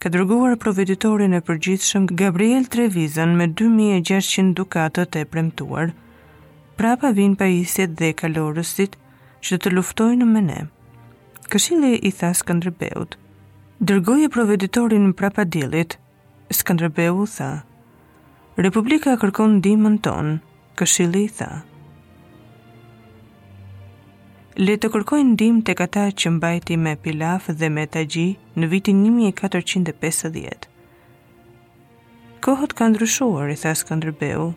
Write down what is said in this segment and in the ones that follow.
ka dërguar proveditorin e përgjithshëm Gabriel Trevizan me 2600 dukatët e premtuar. Prapa vijnë pajisjet dhe kalorësit që të luftojnë me ne. Këshilli i tha Skënderbeut. Dërgoje proveditorin prapa diellit. Skënderbeu tha. Republika kërkon ndihmën tonë. Këshilli i tha, Le të kërkojë ndihmë tek ata që mbajti me pilaf dhe me tagji në vitin 1450. Kohët kanë ndryshuar, i tha Skënderbeu.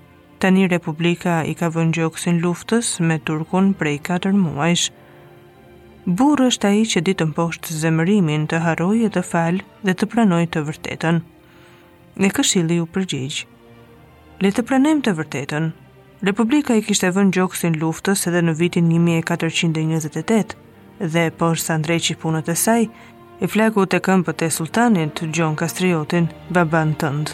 Tani Republika i ka vënë gjoksin luftës me Turkun prej 4 muajsh. Burrë është ai që di ta mposhtë zemërimin të harrojë e të falë dhe të pranojë të vërtetën. Dhe këshilli u përgjigj. Le të pranojmë të vërtetën. Republika i kishte vënë gjoksin luftës edhe në vitin 1428 dhe porsa ndreqi punët e saj, e flaku te këmbët e sultanit, Gjon Kastriotin, babanë tënd.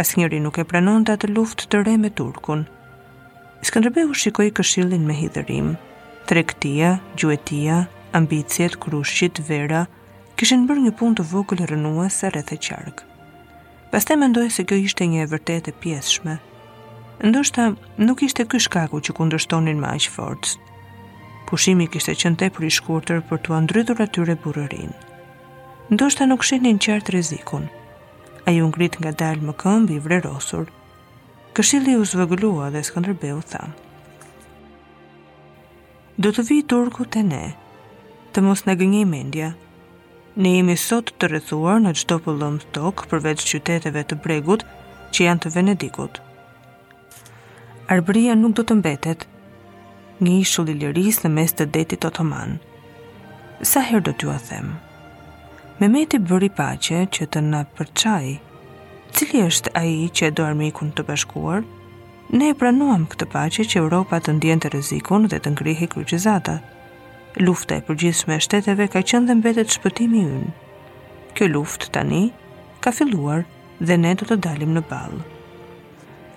Asnjëri nuk e pranonte atë luftë të re me turkun. Skënderbeu shikoi këshillin me hidhërim. Tregtia, gjuetia, ambiciet, krushqitë, vera, kishin bërë një punë të vogël rrënuese rreth e qark. Pastaj mendoi se kjo ishte një e vërtetë e pjesshme. Ndoshta nuk ishte ky shkaku që kundërshtonin me aq forcë. Pushimi kishte qenë tepër i shkurtër për t'ua ndrydhur atyre burrërinë. Ndoshta nuk shihnin qartë rrezikun. Ai u ngrit ngadalë më këmbë i vrerosur. Këshilli u zvogëlua dhe Skënderbeu tha: Do të vijë turku te ne. Të mos na gënjejë mendja. Ne jemi sot të rrethuar në çdo pëllëmbë tokë përveç qyteteve të bregut që janë të Venedikut. Arbëria nuk do të mbetet një ishull i lirisë në mes të detit otoman. Sa herë do t'jua them? Mehmeti bëri paqe që të na përçajë. Cili është ai që e do armikun të bashkuar? Ne e pranuam këtë paqe që Europa të ndjente rrezikun dhe të ngrihej kryqëzata. Lufta e përgjithshme e shteteve ka qenë dhe mbetet shpëtimi ynë. Kjo luftë tani ka filluar. dhe ne do të dalim në ballë.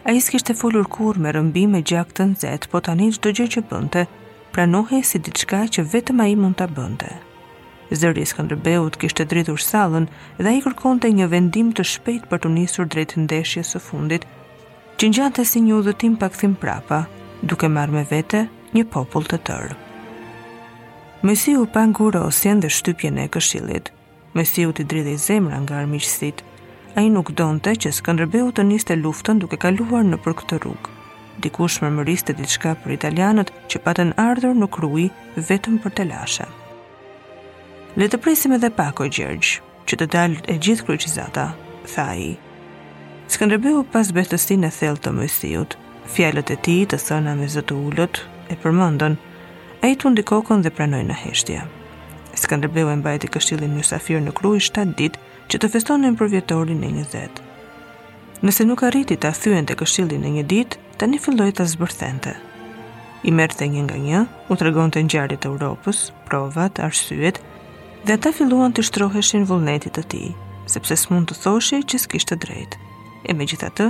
Ai s'kishte folur kurrë me rrëmbim e gjak të nxehtë, po tani çdo gjë që bënte, pranohej si diçka që vetëm ai mund ta bënte. Zëri i Skënderbeut kishte dridhur sallën dhe ai kërkonte një vendim të shpejtë për t'u nisur drejt ndeshjes së fundit, që ngjante si një udhëtim pa kthim prapa, duke marrë me vete një popull të tërë. Moisiu pa ngurosjen dhe shtypjen e këshillit, Moisiut i dridhej zemra nga armiqësitë. Ai nuk donte që Skënderbeu të niste luftën duke kaluar nëpër këtë rrugë. Dikush mërmëriste diçka për italianët që patën ardhur në Krujë vetëm për telashe. Le të presim edhe pak o Gjergj, që të dalë e gjithë kryqëzata, tha ai. Skënderbeu pa zbehtësinë e thellë të Moisiut, fjalët e tij të thëna me zë të ulët e përmendën, Ai tundi kokën dhe pranoi në heshtje. Skënderbeu e mbajti këshillin mysafir në Krujë 7 ditë që të festonin për vjetorin e 20-të. Nëse nuk arriti ta thyente këshillin në një ditë, tani filloi ta zbërthente. I merrte një nga një, u tregonte ngjarjet e Europës, provat, arsyet, dhe ata filluan t'i shtroheshin vullnetit të tij, sepse s'mund të thoshe që s'kishte drejtë. E megjithatë,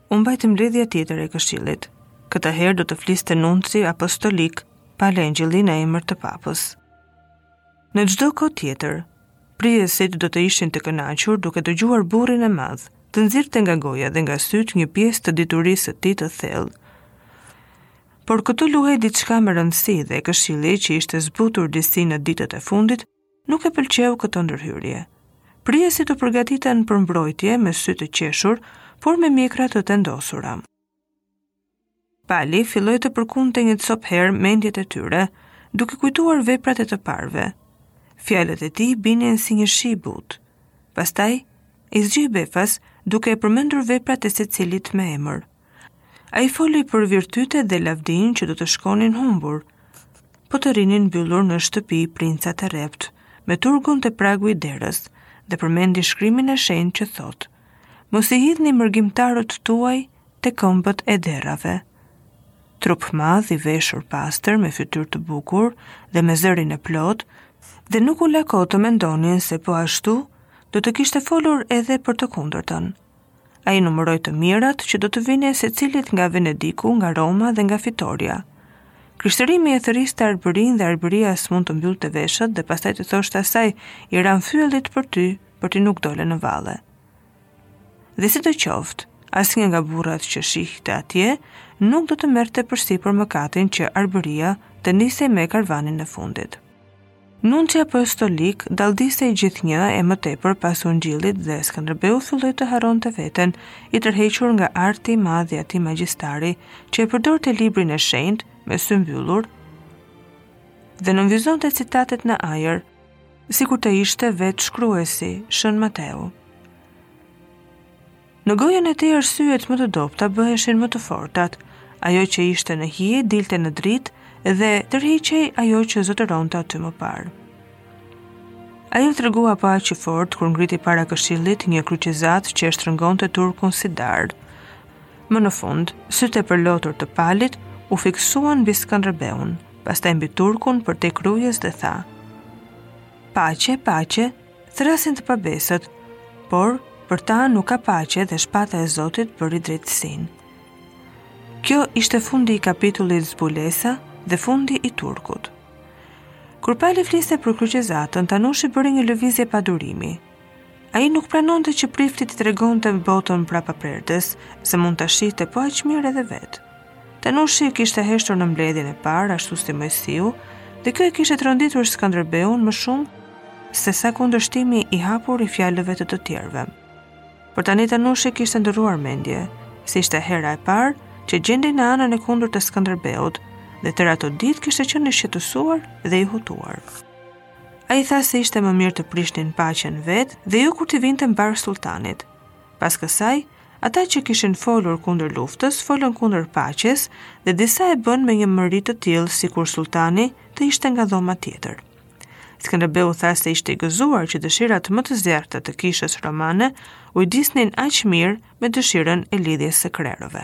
u mbajt mbledhja tjetër e këshillit. Këtë herë do të fliste nunci apostolik, Pal Engjëlli në emër të papës. Në çdo kohë tjetër, prijësit do të ishin të kënaqur duke dëgjuar burrin e madh, të nxirrte nga goja dhe nga sytë një pjesë të diturisë së tij të thellë. Por këtu luhej diçka me rëndësi dhe këshilli që ishte zbutur disi në ditët e fundit, Nuk e pëlqeu këtë ndërhyrje. Prijësit u përgatitën për mbrojtje me sy të qeshur, por me mjekra të tendosura. Pali filloi të përkundte një copë herë mendjet e tyre, duke kujtuar veprat e të parëve. Fjalët e tij binin si një shi i butë. Pastaj i zgjoi befas duke përmendur veprat e secilit me emër. Ai foli për virtytet dhe lavdinë që do të shkonin humbur, po të rrinin mbyllur në shtëpi princat e rreptë, me turkun te pragu i derës, dhe përmendi shkrimin e shenjtë që thotë, mos i hidhni margaritarët tuaj te këmbët e derrave. Trupmadh, i veshur pastër me fytyrë të bukur dhe me zërin e plotë, dhe nuk u la kohë të mendonin se po ashtu do të kishte folur edhe për të kundërtën. Ai numëroi të mirat që do të vinin secilit nga Venediku, nga Roma dhe nga fitorja. Krishtërimi e thërriste Arbërinë dhe Arbëria s'mund të mbyllte veshët dhe pastaj t'i thoshte asaj, "I ranë fyellit për ty, por ti nuk dole në valle." Dhe sidoqoftë, asnjë nga burrat që shihte atje nuk do të merrte përsipër mëkatin që Arbëria të nisej me karvanin e fundit. Nunci apostolik dalldisej gjithnjë e më tepër pas Ungjillit dhe Skënderbeu filloi të harronte veten, i tërhequr nga arti i madh i atij magjistari, që e përdorte librin e shenjtë me sy mbyllur dhe nënvizonte citatet në ajër, sikur të ishte vetë shkruesi, Shën Mateu. Në gojën e tij arsyet më të dobëta bëheshin më të fortat. Ajo që ishte në hije dilte në dritë dhe tërhiqej ajo që zotëronte aty më parë. Ai u tregua po aq i fortë kur ngriti para këshillit një kryqëzatë që e shtrëngonte turkun si darë. Më në fund, sytë e përlotur të Palit u fiksuan mbi Skënderbeun, pastaj mbi turkun përtej Krujës dhe tha: "Paqe, paqe, Thërrasin të pabesët, por për ta nuk ka paqe dhe shpata e Zotit bëri drejtësinë. Kjo ishte fundi i kapitullit Zbulesa dhe fundi i turkut. Kur Pali fliste për kryqezatën, Tanushi bëri një lëvizje padurimi. Ai nuk pranonte që prifti t'i tregonte botën prapa perdes, se mund ta shihte po aq mirë edhe vetë. Tanushi kishte heshtur në mbledhjen e parë, ashtu si Moisiu, dhe kjo e kishte tronditur Skënderbeun më shumë sesa kundërshtimi i hapur i fjalëve të të tjerëve. Por tani Tanushi kishte ndërruar mendje, s'ishte hera e parë që gjendej në anën e kundër të Skënderbeut dhe tërë ato ditë kishte qenë i shqetësuar dhe i hutuar. Ai tha se ishte më mirë të prishnin paqen vetë dhe jo kur t'i vinte mbarë sulltanit. Pas kësaj, ata që kishin folur kundër luftës folën kundër paqes dhe disa e bënë me një mëri të tillë sikur sulltani të ishte nga dhoma tjetër. Skënderbeu tha se ishte i gëzuar që dëshirat më të zjarrta të kishës romane ujdisnin aq mirë me dëshirën e lidhjes së krerëve.